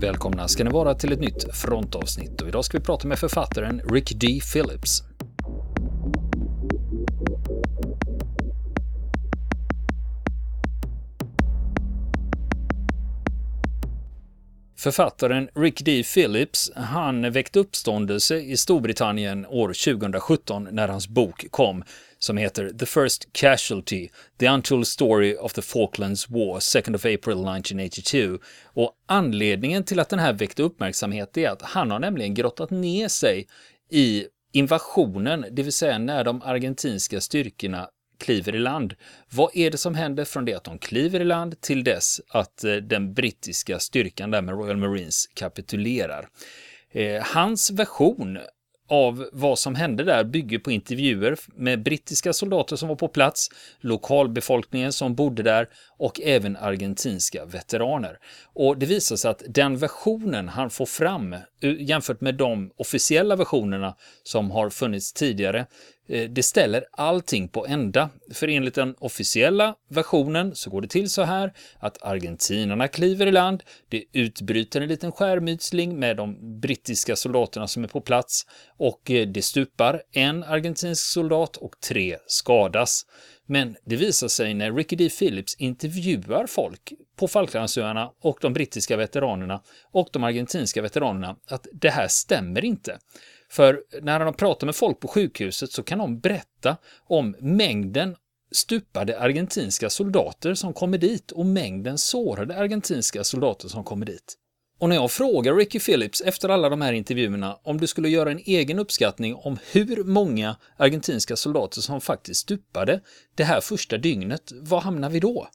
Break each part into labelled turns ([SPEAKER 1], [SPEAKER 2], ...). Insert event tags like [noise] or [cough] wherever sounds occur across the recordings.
[SPEAKER 1] Välkomna ska ni vara till ett nytt frontavsnitt och idag ska vi prata med författaren Rick D. Phillips. Författaren Rick D. Phillips, han väckte uppståndelse i Storbritannien år 2017 när hans bok kom som heter The First Casualty, The Untold Story of the Falklands War, 2nd of April 1982. Och anledningen till att den här väckte uppmärksamhet är att han har nämligen grottat ner sig i invasionen, det vill säga när de argentinska styrkorna kliver i land. Vad är det som händer från det att de kliver i land till dess att eh, den brittiska styrkan där med Royal Marines kapitulerar? Eh, hans version av vad som hände där bygger på intervjuer med brittiska soldater som var på plats, lokalbefolkningen som bodde där och även argentinska veteraner. Och det visar sig att den versionen han får fram eh, jämfört med de officiella versionerna som har funnits tidigare Eh, det ställer allting på ända. För enligt den officiella versionen så går det till så här att argentinarna kliver i land, det utbryter en liten skärmytsling med de brittiska soldaterna som är på plats och eh, det stupar en argentinsk soldat och tre skadas. Men det visar sig när Ricky D. Phillips intervjuar folk på Falklandsöarna och de brittiska veteranerna och de argentinska veteranerna att det här stämmer inte. För när de pratar med folk på sjukhuset så kan de berätta om mängden stupade argentinska soldater som kommer dit och mängden sårade argentinska soldater som kommer dit. Och när jag frågar Ricky Phillips efter alla de här intervjuerna om du skulle göra en egen uppskattning om hur många argentinska soldater som faktiskt stupade det här första dygnet, vad hamnar vi då?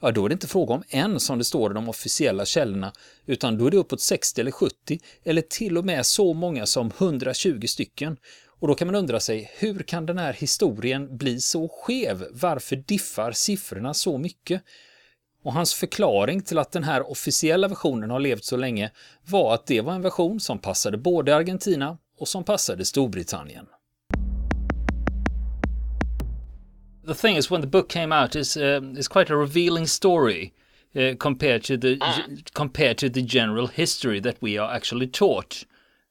[SPEAKER 1] Ja då är det inte fråga om en som det står i de officiella källorna, utan då är det uppåt 60 eller 70 eller till och med så många som 120 stycken. Och då kan man undra sig, hur kan den här historien bli så skev? Varför diffar siffrorna så mycket? Och hans förklaring till att den här officiella versionen har levt så länge var att det var en version som passade både Argentina och som passade Storbritannien. The thing is, when the book came out, is uh, is quite a revealing story uh, compared to the mm. compared to the general history that we are actually taught,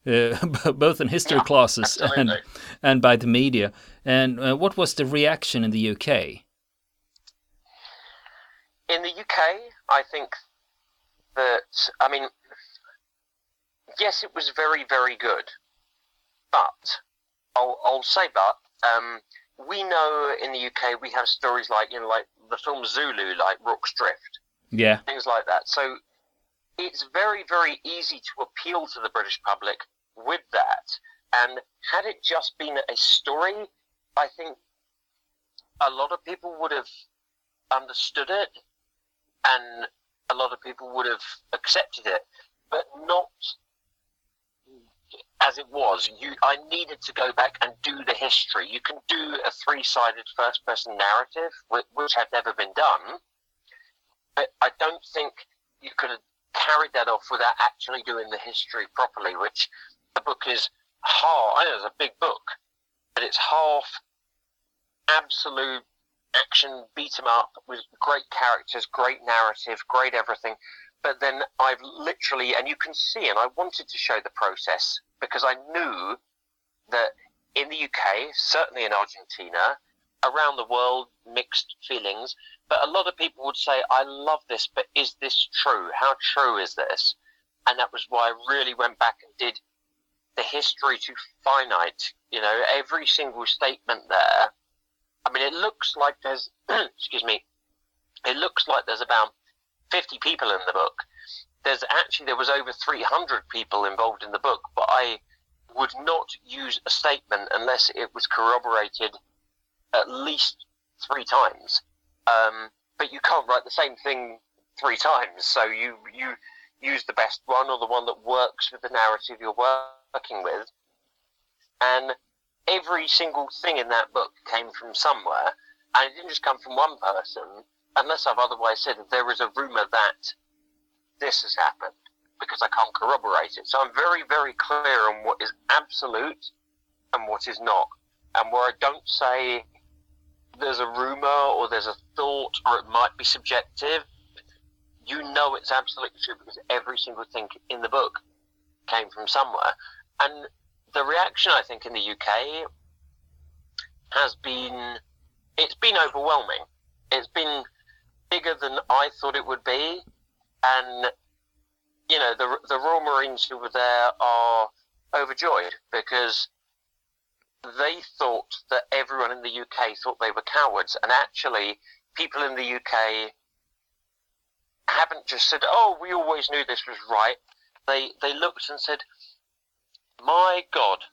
[SPEAKER 1] uh, [laughs] both in history yeah, classes and and by the media. And uh, what was the reaction in the UK?
[SPEAKER 2] In the UK, I think that I mean, yes, it was very very good, but I'll I'll say but. Um, we know in the UK we have stories like you know like the film Zulu, like Rorke's Drift,
[SPEAKER 1] yeah,
[SPEAKER 2] things like that. So it's very very easy to appeal to the British public with that. And had it just been a story, I think a lot of people would have understood it, and a lot of people would have accepted it, but not as it was. You, I needed to go back and do the history. You can do a three-sided first-person narrative, which had never been done, but I don't think you could have carried that off without actually doing the history properly. Which the book is half. I know it's a big book, but it's half absolute action beat 'em up with great characters, great narrative, great everything. But then I've literally, and you can see, and I wanted to show the process because I knew that in the UK, certainly in Argentina, around the world, mixed feelings. But a lot of people would say, I love this, but is this true? How true is this? And that was why I really went back and did the history to finite, you know, every single statement there. I mean, it looks like there's, [clears throat] excuse me, it looks like there's about 50 people in the book there's actually there was over 300 people involved in the book, but I would not use a statement unless it was corroborated at least three times. Um, but you can't write the same thing three times, so you you use the best one or the one that works with the narrative you're working with. And every single thing in that book came from somewhere, and it didn't just come from one person. Unless I've otherwise said there is a rumor that this has happened because I can't corroborate it. So I'm very, very clear on what is absolute and what is not. And where I don't say there's a rumor or there's a thought or it might be subjective, you know it's absolutely true because every single thing in the book came from somewhere. And the reaction, I think, in the UK has been it's been overwhelming. It's been bigger than I thought it would be, and you know the the Royal Marines who were there are overjoyed because they thought that everyone in the UK thought they were cowards, and actually, people in the UK haven't just said, "Oh, we always knew this was right." They they looked and said, "My God,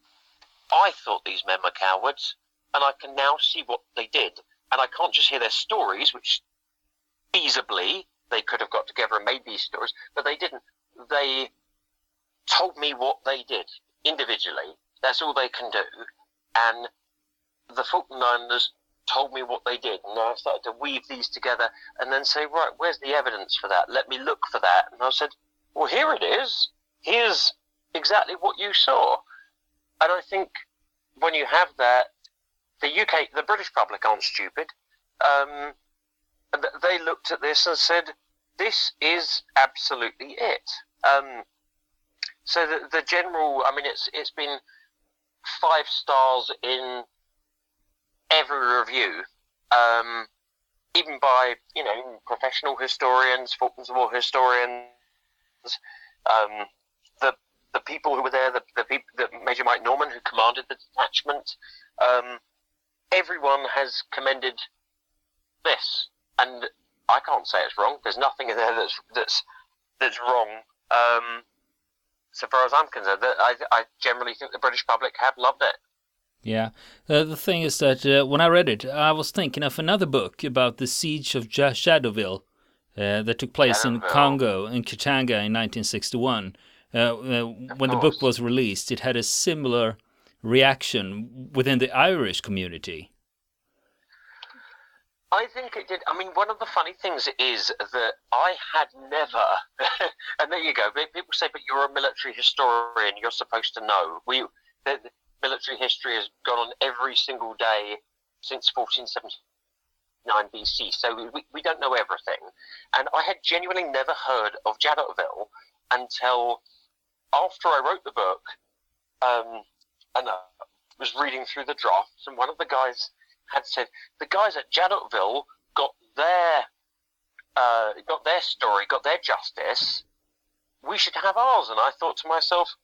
[SPEAKER 2] I thought these men were cowards, and I can now see what they did, and I can't just hear their stories, which feasibly they could have got together and made these stories, but they didn't. They told me what they did individually. That's all they can do, and the Falkland Islanders told me what they did, and I started to weave these together and then say, right, where's the evidence for that? Let me look for that. And I said, well, here it is. Here's exactly what you saw. And I think when you have that, the UK, the British public aren't stupid. Um, they looked at this and said, this is absolutely it. Um, so the, the general, I mean, it's it's been five stars in every review, um, even by you know professional historians, Falklands War historians, um, the the people who were there, the, the the Major Mike Norman who commanded the detachment, um, everyone has commended this, and I can't say it's wrong. There's nothing in there that's that's that's wrong. Um, so far as I'm concerned, I, I generally think the British public have loved it.
[SPEAKER 1] Yeah. Uh, the thing is that uh, when I read it, I was thinking of another book about the siege of J- Jadotville uh, that took place Jadotville. in Congo, in Katanga in 1961. Uh, uh, when the book was released, it had a similar reaction within the Irish community.
[SPEAKER 2] I think it did. I mean, one of the funny things is that I had never, [laughs] and there you go. People say, "But you're a military historian. You're supposed to know." We, the, military history has gone on every single day since 1479 BC, so we, we don't know everything. And I had genuinely never heard of Jadotville until after I wrote the book um, and I was reading through the drafts, and one of the guys had said, the guys at Jadotville got their uh, got their story, got their justice. We should have ours. And I thought to myself,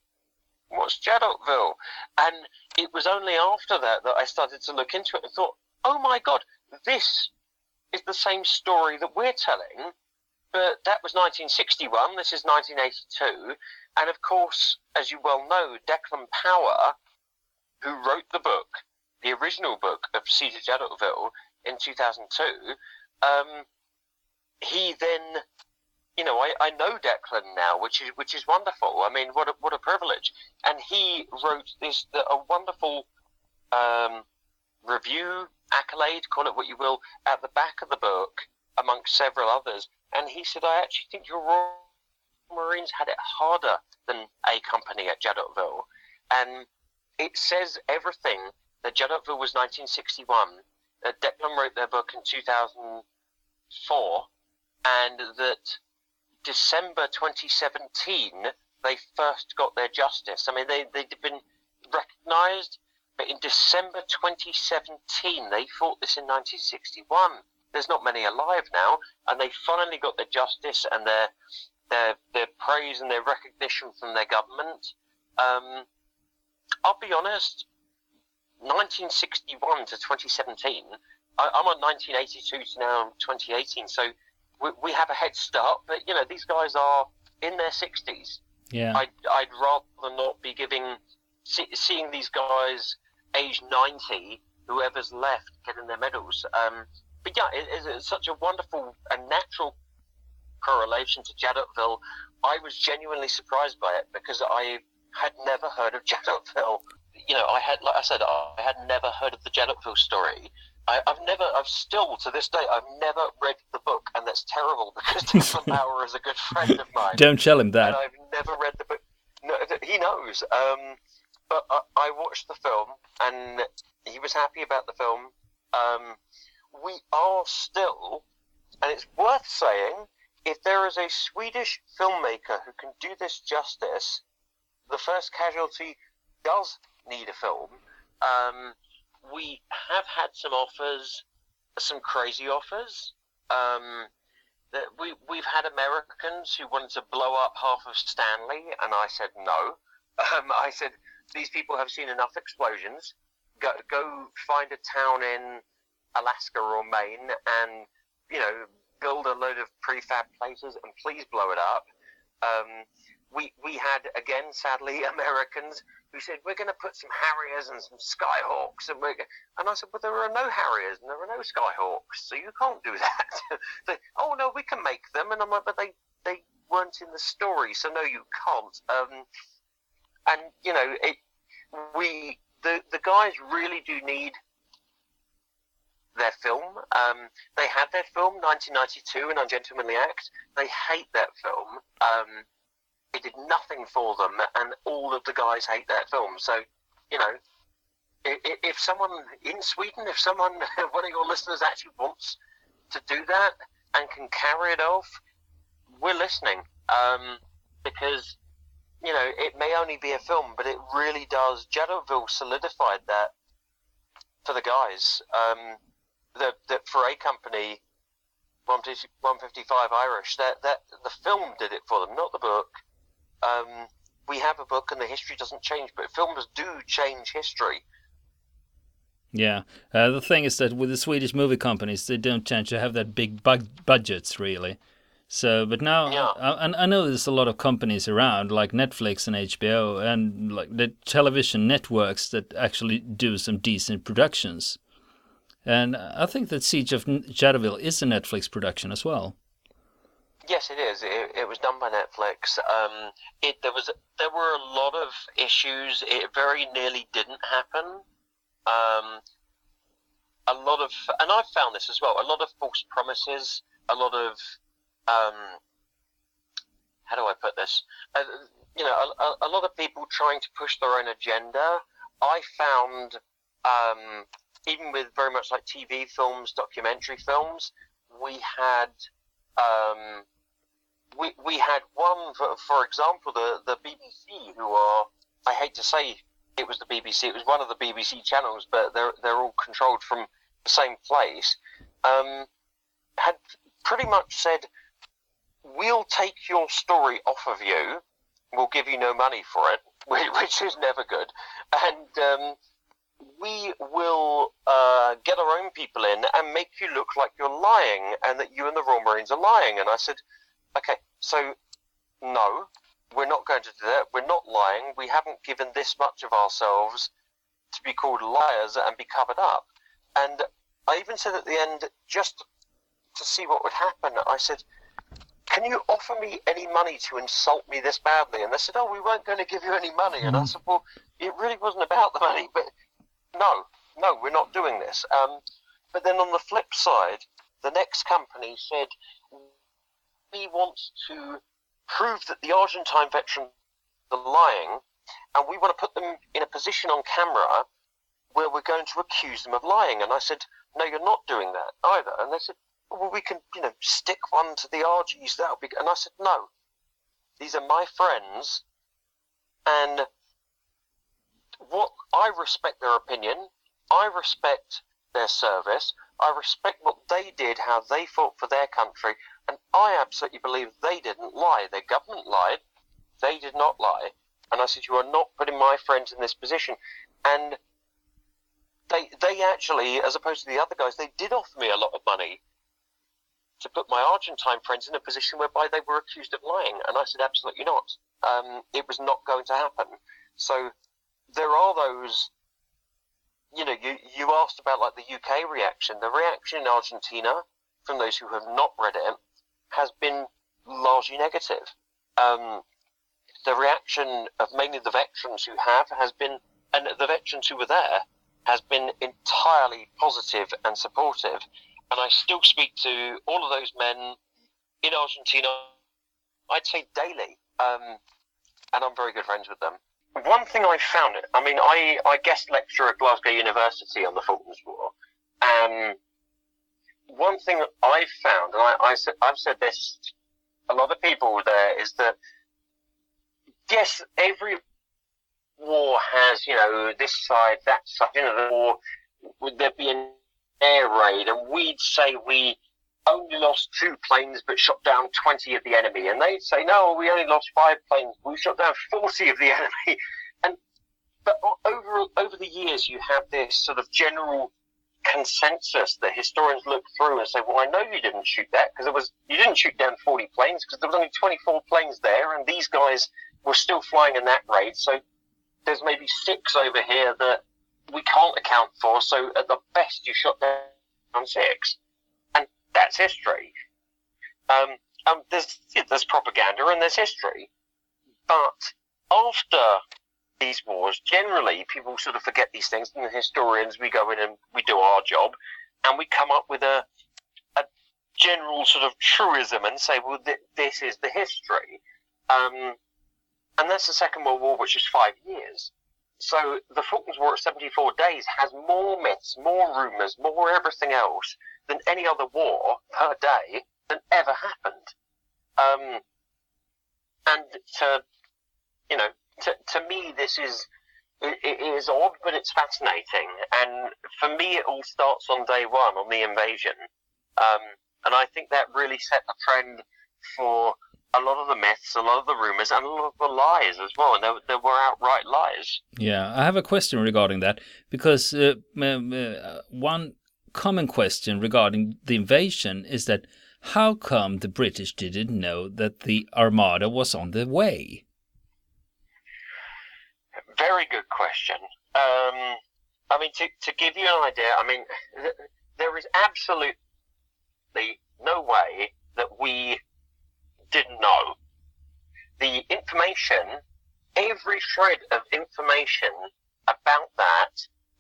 [SPEAKER 2] what's Jadotville? And it was only after that that I started to look into it and thought, oh my God, this is the same story that we're telling. But that was 1961, this is 1982. And of course, as you well know, Declan Power, who wrote the book, the original book of Siege of Jadotville in 2002, um, he then you know, I, I know Declan now, which is which is wonderful. I mean, what a, what a privilege. And he wrote this a wonderful um, review, accolade, call it what you will, at the back of the book, amongst several others. And he said, I actually think your Royal Marines had it harder than A Company at Jadotville. And it says everything that Jadotville was 1961. That Declan wrote their book in 2004, and that December 2017, they first got their justice. I mean, they, they'd been recognised, but in December 2017, they fought this in 1961. There's not many alive now, and they finally got their justice and their their their praise and their recognition from their government. Um, I'll be honest, 1961 to 2017, I, I'm on 1982 to now 2018, so we, we have a head start, but you know these guys are in their sixties.
[SPEAKER 1] Yeah,
[SPEAKER 2] I'd, I'd rather not be giving see, seeing these guys age ninety, whoever's left getting their medals. Um, but yeah, it, it's such a wonderful and natural correlation to Jadotville. I was genuinely surprised by it because I had never heard of Jadotville. You know, I had, like I said, I had never heard of the Jadotville story. I, have never, I've still to this day, I've never read the book, and that's terrible because [laughs] Declan Power is a good friend of mine.
[SPEAKER 1] Don't tell him that.
[SPEAKER 2] I've never read the book. No, he knows. Um, but I, I, watched the film, and he was happy about the film. Um, we are still, and it's worth saying, if there is a Swedish filmmaker who can do this justice, the first casualty does need a film. Um, we have had some offers, some crazy offers. Um, that we we've had Americans who wanted to blow up half of Stanley, and I said no. Um, I said these people have seen enough explosions. Go go find a town in Alaska or Maine, and you know build a load of prefab places and please blow it up. Um, we we had again, sadly, [laughs] Americans who said we're going to put some Harriers and some Skyhawks, and we're and I said, but there are no Harriers and there are no Skyhawks, so you can't do [laughs] that. [laughs] they, oh no, we can make them, and I'm like, but they they weren't in the story, so no, you can't. Um, and you know, it we the the guys really do need their film. Um, they had their film 1992 in Ungentlemanly Act. They hate that film. Um, it did nothing for them, and all of the guys hate that film. So, you know, if, someone in Sweden, if someone, [laughs] one of your listeners actually wants to do that and can carry it off, we're listening. Um, because, you know, it may only be a film, but it really does. Jadotville solidified that for the guys. Um, that that for a company, 155 Irish, that that the film did it for them, not the book. Um, we have a book, and the history doesn't change, but films do change history.
[SPEAKER 1] Yeah, uh, the thing is that with the Swedish movie companies, they don't tend to have that big bug- budgets, really. So, but now, yeah. I, I know there's a lot of companies around, like Netflix and HBO, and like the television networks that actually do some decent productions. And I think that Siege of Jadotville is a Netflix production as well.
[SPEAKER 2] Yes, it is. It, it was done by Netflix. Um, it there was there were a lot of issues. It very nearly didn't happen. Um, a lot of, and I've found this as well. A lot of false promises. A lot of, um, how do I put this? Uh, you know, a, a, lot of people trying to push their own agenda. I found um, even with very much like TV films, documentary films, we had um, we, we had one for, for example the the BBC who are I hate to say it was the BBC it was one of the BBC channels but they're they're all controlled from the same place um, had pretty much said we'll take your story off of you we'll give you no money for it [laughs] which is never good and um, we will uh, get our own people in and make you look like you're lying and that you and the Royal Marines are lying. And I said, okay, so no, we're not going to do that. We're not lying. We haven't given this much of ourselves to be called liars and be covered up. And I even said at the end, just to see what would happen, I said, can you offer me any money to insult me this badly? And they said, oh, we weren't going to give you any money. And I mm-hmm. said, well, it really wasn't about the money, but no, no, we're not doing this. Um, but then on the flip side, the next company said, we want to prove that the Argentine veterans are lying, and we want to put them in a position on camera where we're going to accuse them of lying. And I said, no, you're not doing that either. And they said, well, we can, you know, stick one to the Argies. That'll be. And I said, no, these are my friends, and what I respect their opinion. I respect their service. I respect what they did, how they fought for their country, and I absolutely believe they didn't lie. Their government lied. They did not lie. And I said, you are not putting my friends in this position. And they, they actually, as opposed to the other guys, they did offer me a lot of money to put my Argentine friends in a position whereby they were accused of lying. And I said, absolutely not. Um, it was not going to happen. So there are those you know, you, you asked about like the UK reaction. The reaction in Argentina from those who have not read it has been largely negative. Um, the reaction of mainly the veterans who have has been, and the veterans who were there, has been entirely positive and supportive. And I still speak to all of those men in Argentina, I'd say daily. Um, and I'm very good friends with them one thing I found, it I mean, I, I guest lecture at Glasgow University on the Falklands War, and one thing I've found, and I, I said, I've said this a lot of people there is that yes, every war has you know this side, that side. You know, the war would there be an air raid, and we'd say we only lost two planes but shot down 20 of the enemy. And they'd say, no, we only lost five planes. We shot down 40 of the [laughs] enemy. And, but over, over the years, you have this sort of general consensus that historians look through and say, well, I know you didn't shoot that because it was, you didn't shoot down 40 planes because there was only 24 planes there and these guys were still flying in that raid. So there's maybe six over here that we can't account for. So at the best, you shot down six and that's history. Um, um, there's there's propaganda and there's history, but after these wars, generally people sort of forget these things, and the historians we go in and we do our job, and we come up with a a general sort of truism and say, well, th- this is the history, um, and that's the Second World War, which is five years. So the Falklands War at 74 days has more myths, more rumours, more everything else than any other war per day than ever happened. Um, and to, you know, to, to me, this is, it, it is odd, but it's fascinating. And for me, it all starts on day one, on the invasion. Um, and I think that really set the trend for a lot of the myths, a lot of the rumors, and a lot of the lies as well. And there, there were outright lies.
[SPEAKER 1] Yeah, I have a question regarding that because uh, uh, one common question regarding the invasion is that how come the British didn't know that the Armada was on the way?
[SPEAKER 2] Very good question. Um, I mean, to, to give you an idea, I mean, th- there is absolutely no way that we didn't know. The information, every shred of information about that,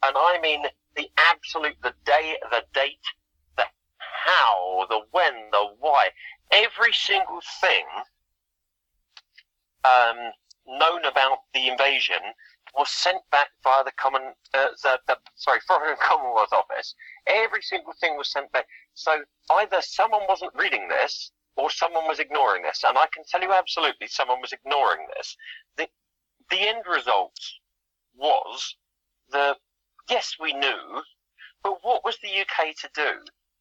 [SPEAKER 2] and I mean the absolute, the day, the date, the how, the when, the why, every single thing um, known about the invasion was sent back via the common, uh, the, the, sorry, [laughs] Foreign Commonwealth Office. Every single thing was sent back. So either someone wasn't reading this, or someone was ignoring this. And I can tell you absolutely, someone was ignoring this. The, the end result was the yes, we knew, but what was the UK to do?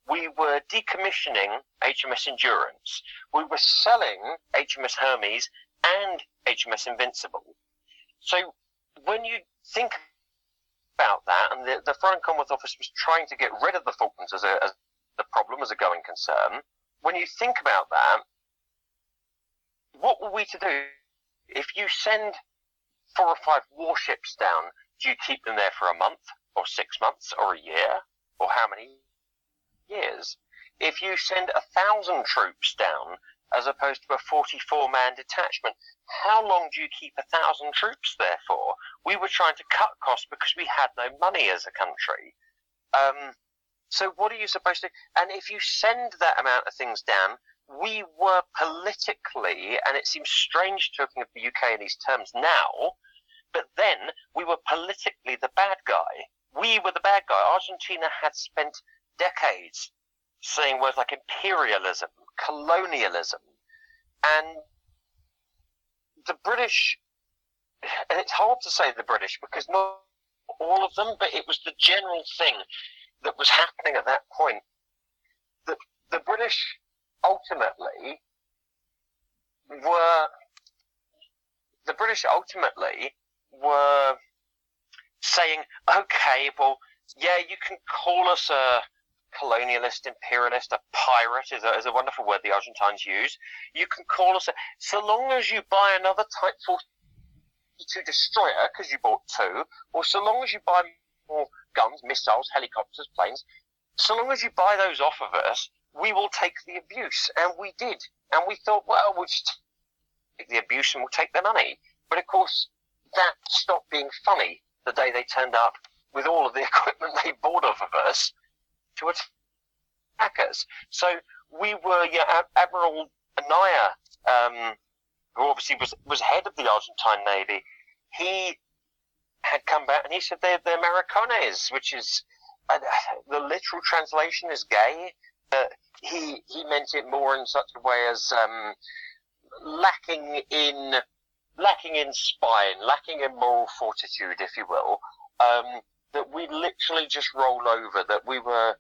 [SPEAKER 2] We were decommissioning HMS Endurance. We were selling HMS Hermes and HMS Invincible. So when you think about that, and the, the Foreign Commonwealth Office was trying to get rid of the Falklands as a, as a problem, as a going concern, when you think about that, what were we to do? If you send four or five warships down do you keep them there for a month or six months or a year or how many years? If you send a thousand troops down as opposed to a 44 man detachment, how long do you keep a thousand troops there for? We were trying to cut costs because we had no money as a country. Um, so what are you supposed to? And if you send that amount of things down, we were politically, and it seems strange talking of the UK in these terms now, but then we were politically the bad guy. We were the bad guy. Argentina had spent decades saying words like imperialism, colonialism, and the British, and it's hard to say the British because not all of them, but it was the general thing that was happening at that point. That the British ultimately were, the British ultimately were saying, okay, well, yeah, you can call us a colonialist, imperialist, a pirate is a, is a wonderful word the Argentines use. You can call us a, so long as you buy another Type 42 destroyer, because you bought two, or so long as you buy more guns, missiles, helicopters, planes, so long as you buy those off of us, we will take the abuse. And we did. And we thought, well, we'll just take the abuse and we'll take the money. But of course, that stopped being funny the day they turned up with all of the [laughs] equipment they bought off of us to attack us. So we were, yeah, Admiral Anaya, um, who obviously was, was head of the Argentine Navy, he had come back and he said they're, they're Maricones, which is, uh, the literal translation is gay. uh, he he meant it more in such a way as um, lacking in lacking in spine, lacking in moral fortitude, if you will. Um, that we literally just roll over. That we were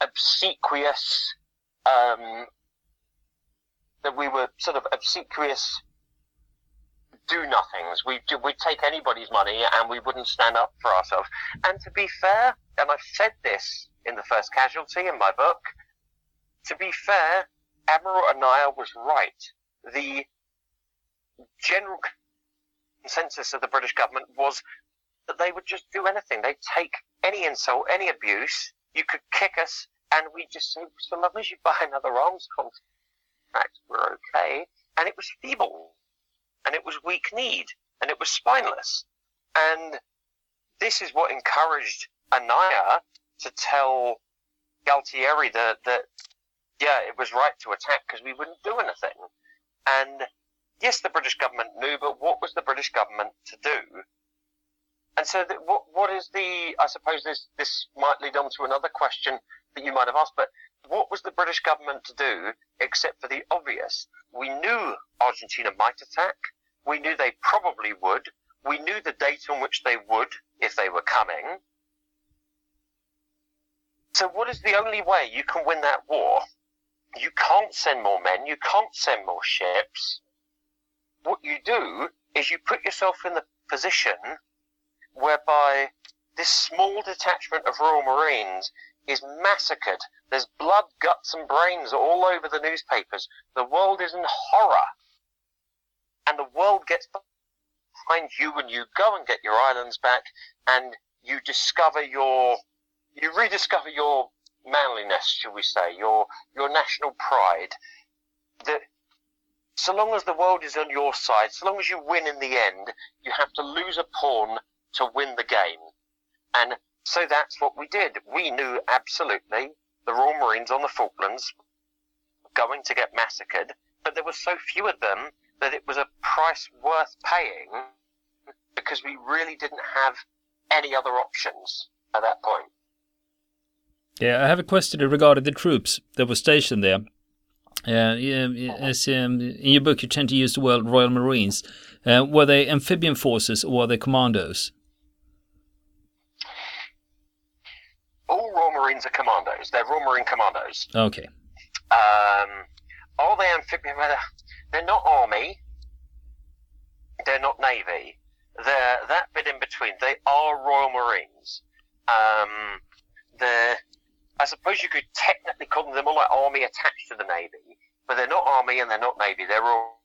[SPEAKER 2] obsequious. Um, that we were sort of obsequious do nothings. We we'd take anybody's money and we wouldn't stand up for ourselves. And to be fair, and I've said this in the first casualty in my book, to be fair, Admiral Anaya was right. The general consensus of the British government was that they would just do anything. They'd take any insult, any abuse. You could kick us, and we'd just say, so long as you buy another arms contract, we're okay. And it was feeble and it was weak kneed, and it was spineless. And this is what encouraged Anaya to tell Galtieri that, that yeah, it was right to attack because we wouldn't do anything. And yes, the British government knew, but what was the British government to do? And so, the, what what is the? I suppose this this might lead on to another question that you might have asked, but what was the British government to do except for the obvious? We knew Argentina might attack. We knew they probably would. We knew the date on which they would if they were coming. So, what is the only way you can win that war? You can't send more men, you can't send more ships. What you do is you put yourself in the position whereby this small detachment of Royal Marines is massacred. There's blood, guts, and brains all over the newspapers. The world is in horror and the world gets behind you when you go and get your islands back and you discover your you rediscover your manliness shall we say your your national pride that so long as the world is on your side so long as you win in the end you have to lose a pawn to win the game and so that's what we did we knew absolutely the royal marines on the falklands going to get massacred but there were so few of them that it was a price worth paying because we really didn't have any other options at that point.
[SPEAKER 1] Yeah, I have a question regarding the troops that were stationed there. Uh, as um, in your book, you tend to use the word Royal Marines. Uh, were they amphibian forces or were they commandos?
[SPEAKER 2] All Royal Marines are commandos. They're Royal Marine commandos.
[SPEAKER 1] Okay.
[SPEAKER 2] Um, are they amphibian? They're not army. They're not navy. They're that bit in between. They are Royal Marines. Um, they're, I suppose you could technically call them, they're more like army attached to the navy, but they're not army and they're not navy. They're all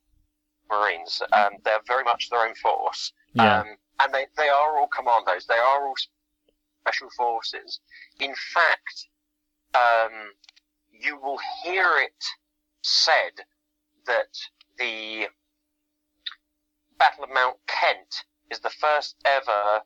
[SPEAKER 2] Marines. Um, they're very much their own force.
[SPEAKER 1] Yeah.
[SPEAKER 2] Um, and they, they are all commandos. They are all special forces. In fact, um, you will hear it said that the Battle of Mount Kent is the first ever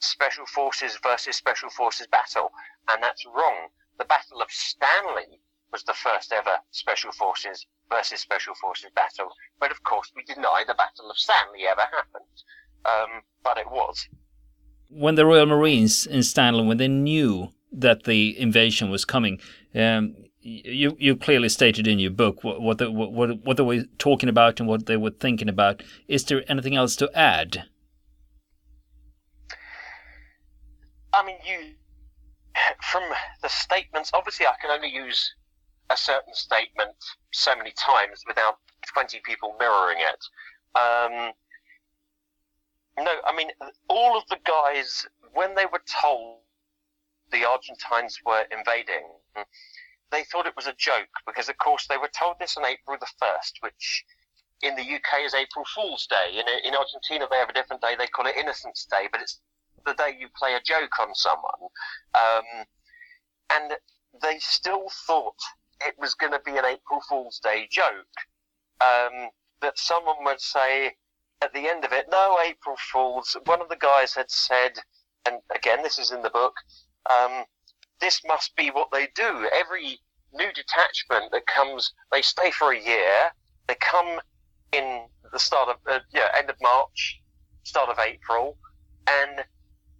[SPEAKER 2] Special Forces versus Special Forces battle, and that's wrong. The Battle of Stanley was the first ever Special Forces versus Special Forces battle, but of course we deny the Battle of Stanley ever happened, um, but it was.
[SPEAKER 1] When the Royal Marines in Stanley, when they knew that the invasion was coming, um, you you clearly stated in your book what what, the, what what they were talking about and what they were thinking about. Is there anything else to add?
[SPEAKER 2] I mean, you [laughs] from the statements. Obviously, I can only use a certain statement so many times without twenty people mirroring it. Um, no, I mean all of the guys when they were told the Argentines were invading they thought it was a joke because, of course, they were told this on April the 1st, which in the UK is April Fool's Day. In, in Argentina, they have a different day. They call it Innocence Day, but it's the day you play a joke on someone. Um, and they still thought it was going to be an April Fool's Day joke. Um, that someone would say at the end of it, no, April Fools. One of the guys had said, and again, this is in the book, um, this must be what they do. Every new detachment that comes, they stay for a year. They come in the start of uh, yeah end of March, start of April, and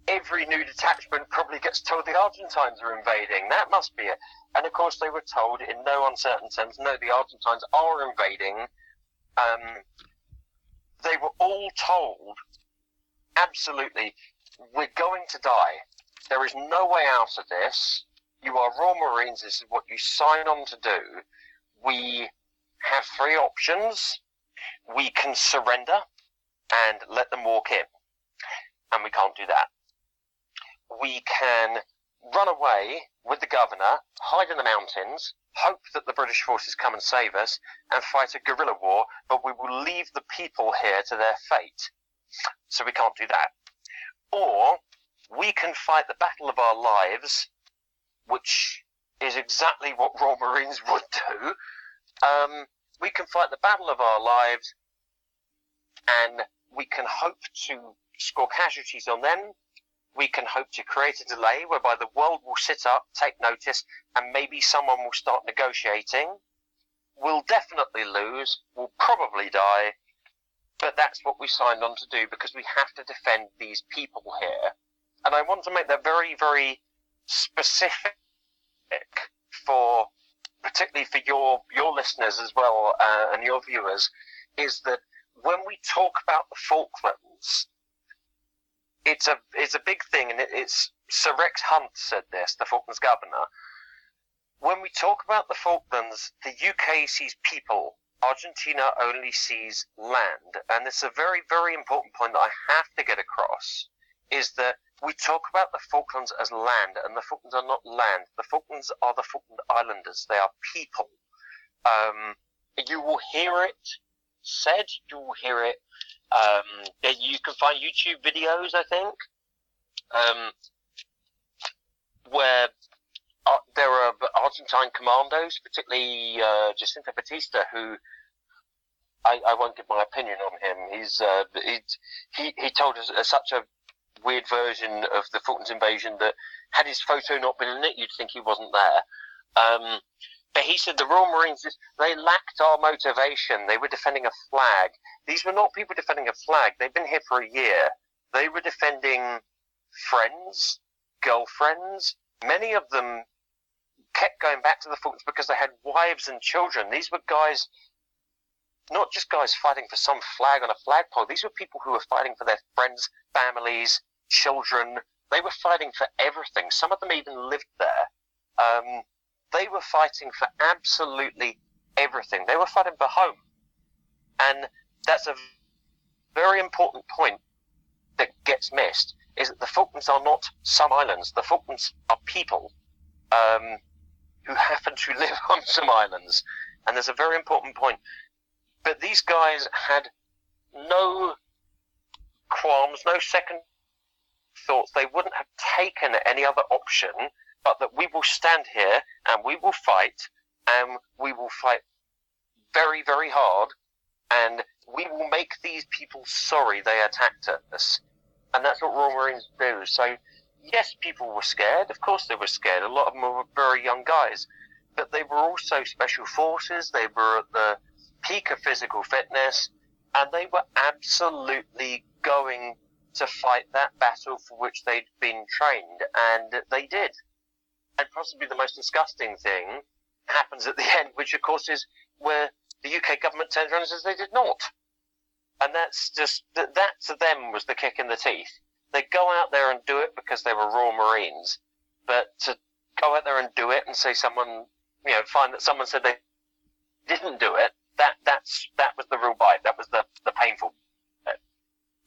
[SPEAKER 2] every new detachment probably gets told the Argentines are invading. That must be it. And of course, they were told in no uncertain terms, no, the Argentines are invading. Um, they were all told, absolutely, we're going to die. There is no way out of this. You are Royal Marines. This is what you sign on to do. We have three options. We can surrender and let them walk in. And we can't do that. We can run away with the governor, hide in the mountains, hope that the British forces come and save us, and fight a guerrilla war, but we will leave the people here to their fate. So we can't do that. Or we can fight the battle of our lives, which is exactly what Royal Marines [laughs] would do. Um, we can fight the battle of our lives, and we can hope to score casualties on them. We can hope to create a delay whereby the world will sit up, take notice, and maybe someone will start negotiating. We'll definitely lose. We'll probably die. But that's what we signed on to do because we have to defend these people here. And I want to make that very, very specific for particularly for your your listeners as well uh, and your viewers, is that when we talk about the Falklands, it's a it's a big thing, and it, it's Sir Rex Hunt said this, the Falklands governor. When we talk about the Falklands, the UK sees people. Argentina only sees land, and it's a very very important point that I have to get across. Is that we talk about the Falklands as land, and the Falklands are not land. The Falklands are the Falkland Islanders. They are people. Um, you will hear it said. You will hear it. Um, you can find YouTube videos, I think, um, where uh, there are Argentine commandos, particularly uh, Jacinto Batista, who I, I, won't give my opinion on him. He's uh, he he told us uh, such a weird version of the Falklands invasion that had his photo not been in it, you'd think he wasn't there. Um, but he said the Royal Marines, they lacked our motivation. They were defending a flag. These were not people defending a flag. They've been here for a year. They were defending friends, girlfriends. Many of them kept going back to the forts because they had wives and children. These were guys, not just guys fighting for some flag on a flagpole. These were people who were fighting for their friends, families, children. They were fighting for everything. Some of them even lived there. Um, they were fighting for absolutely everything. They were fighting for home. And that's a very important point that gets missed is that the Falklands are not some islands. The Falklands are people um, who happen to [laughs] live on some islands. And there's a very important point. But these guys had no qualms, no second thoughts. They wouldn't have taken any other option but that we will stand here and we will fight and we will fight very, very hard and we will make these people sorry they attacked us. And that's what Royal Marines do. So, yes, people were scared. Of course, they were scared. A lot of them were very young guys. But they were also special forces. They were at the peak of physical fitness. And they were absolutely going to fight that battle for which they'd been trained. And they did and possibly the most disgusting thing happens at the [laughs] end, which of course is where the UK government turns around and says they did not. And that's just, that, that to them was the kick in the teeth. They go out there and do it because they were Royal Marines, but to go out there and do it and say someone, you know, find that someone said they didn't do it, that, that's, that was the real bite. That was the, the painful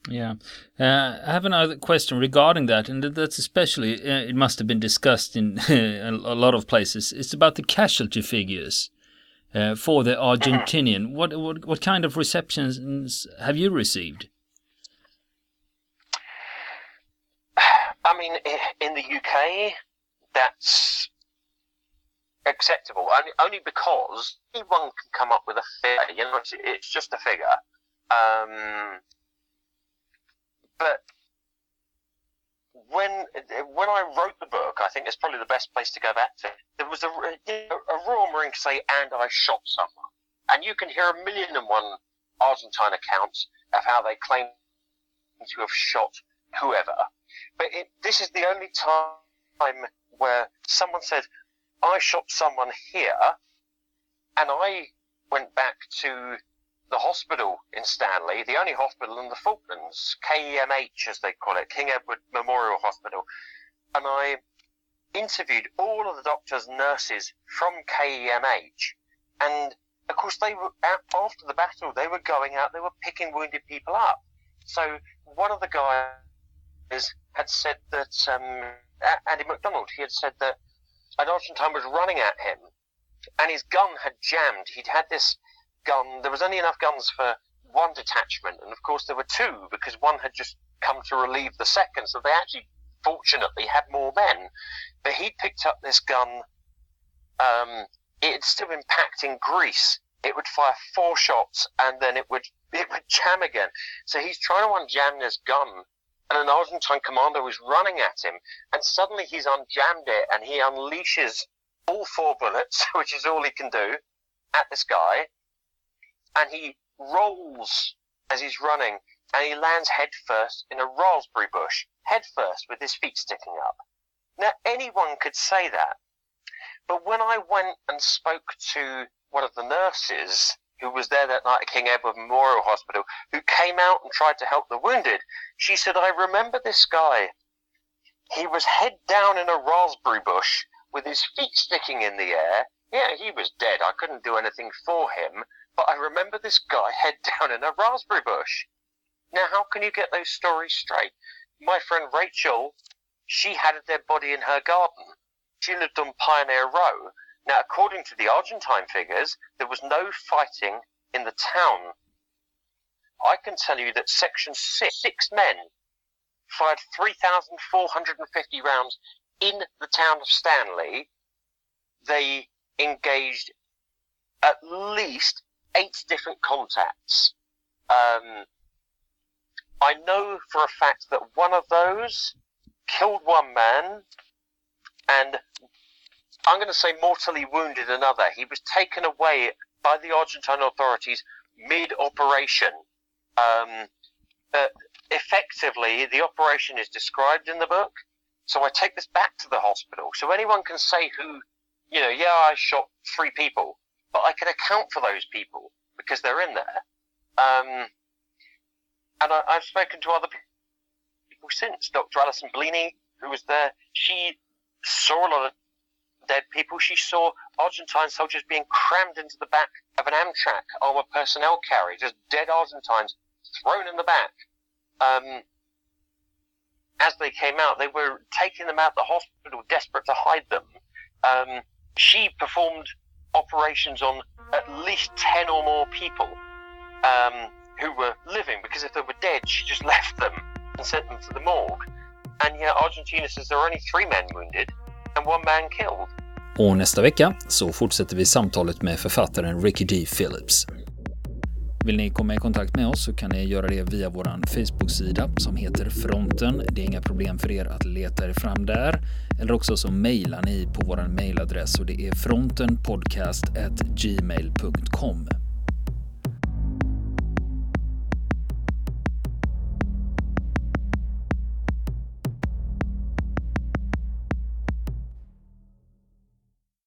[SPEAKER 1] yeah, uh, I have another question regarding that, and that's especially uh, it must have been discussed in [laughs] a lot of places. It's about the casualty figures uh, for the Argentinian. What, what what kind of receptions have you received?
[SPEAKER 2] I mean, in the UK, that's acceptable only, only because anyone can come up with a figure. You know, it's, it's just a figure. Um, but when when I wrote the book, I think it's probably the best place to go back to. There was a, a Royal Marine say, "And I shot someone," and you can hear a million and one Argentine accounts of how they claim to have shot whoever. But it, this is the only time where someone said, I shot someone here, and I went back to the hospital in Stanley, the only hospital in the Falklands, KEMH as they call it, King Edward Memorial Hospital, and I interviewed all of the doctors nurses from KEMH, and of course they were after the battle they were going out, they were picking wounded people up. So one of the guys had said that um, Andy McDonald, he had said that an Argentine was running at him, and his gun had jammed. He'd had this gun. There was only enough guns for one detachment, and of course there were two because one had just come to relieve the second. So they actually, fortunately, had more men. But he'd picked up this gun. Um, it had still been packed in grease. It would fire four shots and then it would [laughs] it would jam again. So he's trying to unjam this gun, and an Argentine commando is running at him, and suddenly he's unjammed it and he unleashes all four bullets, [laughs] which is all he can do, at this guy, and he rolls as he's running, and he lands headfirst in a raspberry bush, headfirst with his feet sticking up. Now, anyone could say that, but when I went and spoke to one of the nurses who was there that night at King Edward Memorial Hospital, who came out and tried to help the wounded, she said, I remember this guy. He was head down in a raspberry bush with his feet sticking in the air. Yeah, he was dead. I couldn't do anything for him. But I remember this guy [laughs] head down in a raspberry bush. Now, how can you get those stories straight? My friend Rachel, she had a dead body in her garden. She lived on Pioneer Row. Now, according to the Argentine figures, there was no fighting in the town. I can tell you that Section 6, six men fired 3,450 rounds in the town of Stanley. They engaged at least eight different contacts. Um, I know for a fact that one of those killed one man and I'm going to say mortally wounded another. He was taken away by the Argentine authorities mid operation. Um, uh, effectively, the operation is described in the book. So I take this back to the hospital. So anyone can say who, you know, yeah, I shot three people but I can account for those people because they're in there. Um, and I, have spoken to other people since. Dr. Alison Bleaney, who was there, she saw a lot of dead people. She saw Argentine soldiers being crammed into the back of an Amtrac armored personnel carrier, just dead Argentines thrown in the back. Um, as they came out, they were taking them out of the hospital, desperate to hide them. Um, she performed operations on at least 10 or more people um, who were living because if they were dead, she just [laughs] left them and sent them to the morgue. And yet, Argentina says there are only three men wounded and one man killed.
[SPEAKER 1] Och nästa vecka så fortsätter vi samtalet med författaren Ricky D. Phillips. Vill ni komma i kontakt med oss så kan ni göra det via vår Facebook-sida som heter Fronten. Det är inga problem för er att leta er fram där. Eller också så mejlar ni på vår mejladress och det är frontenpodcast@gmail.com.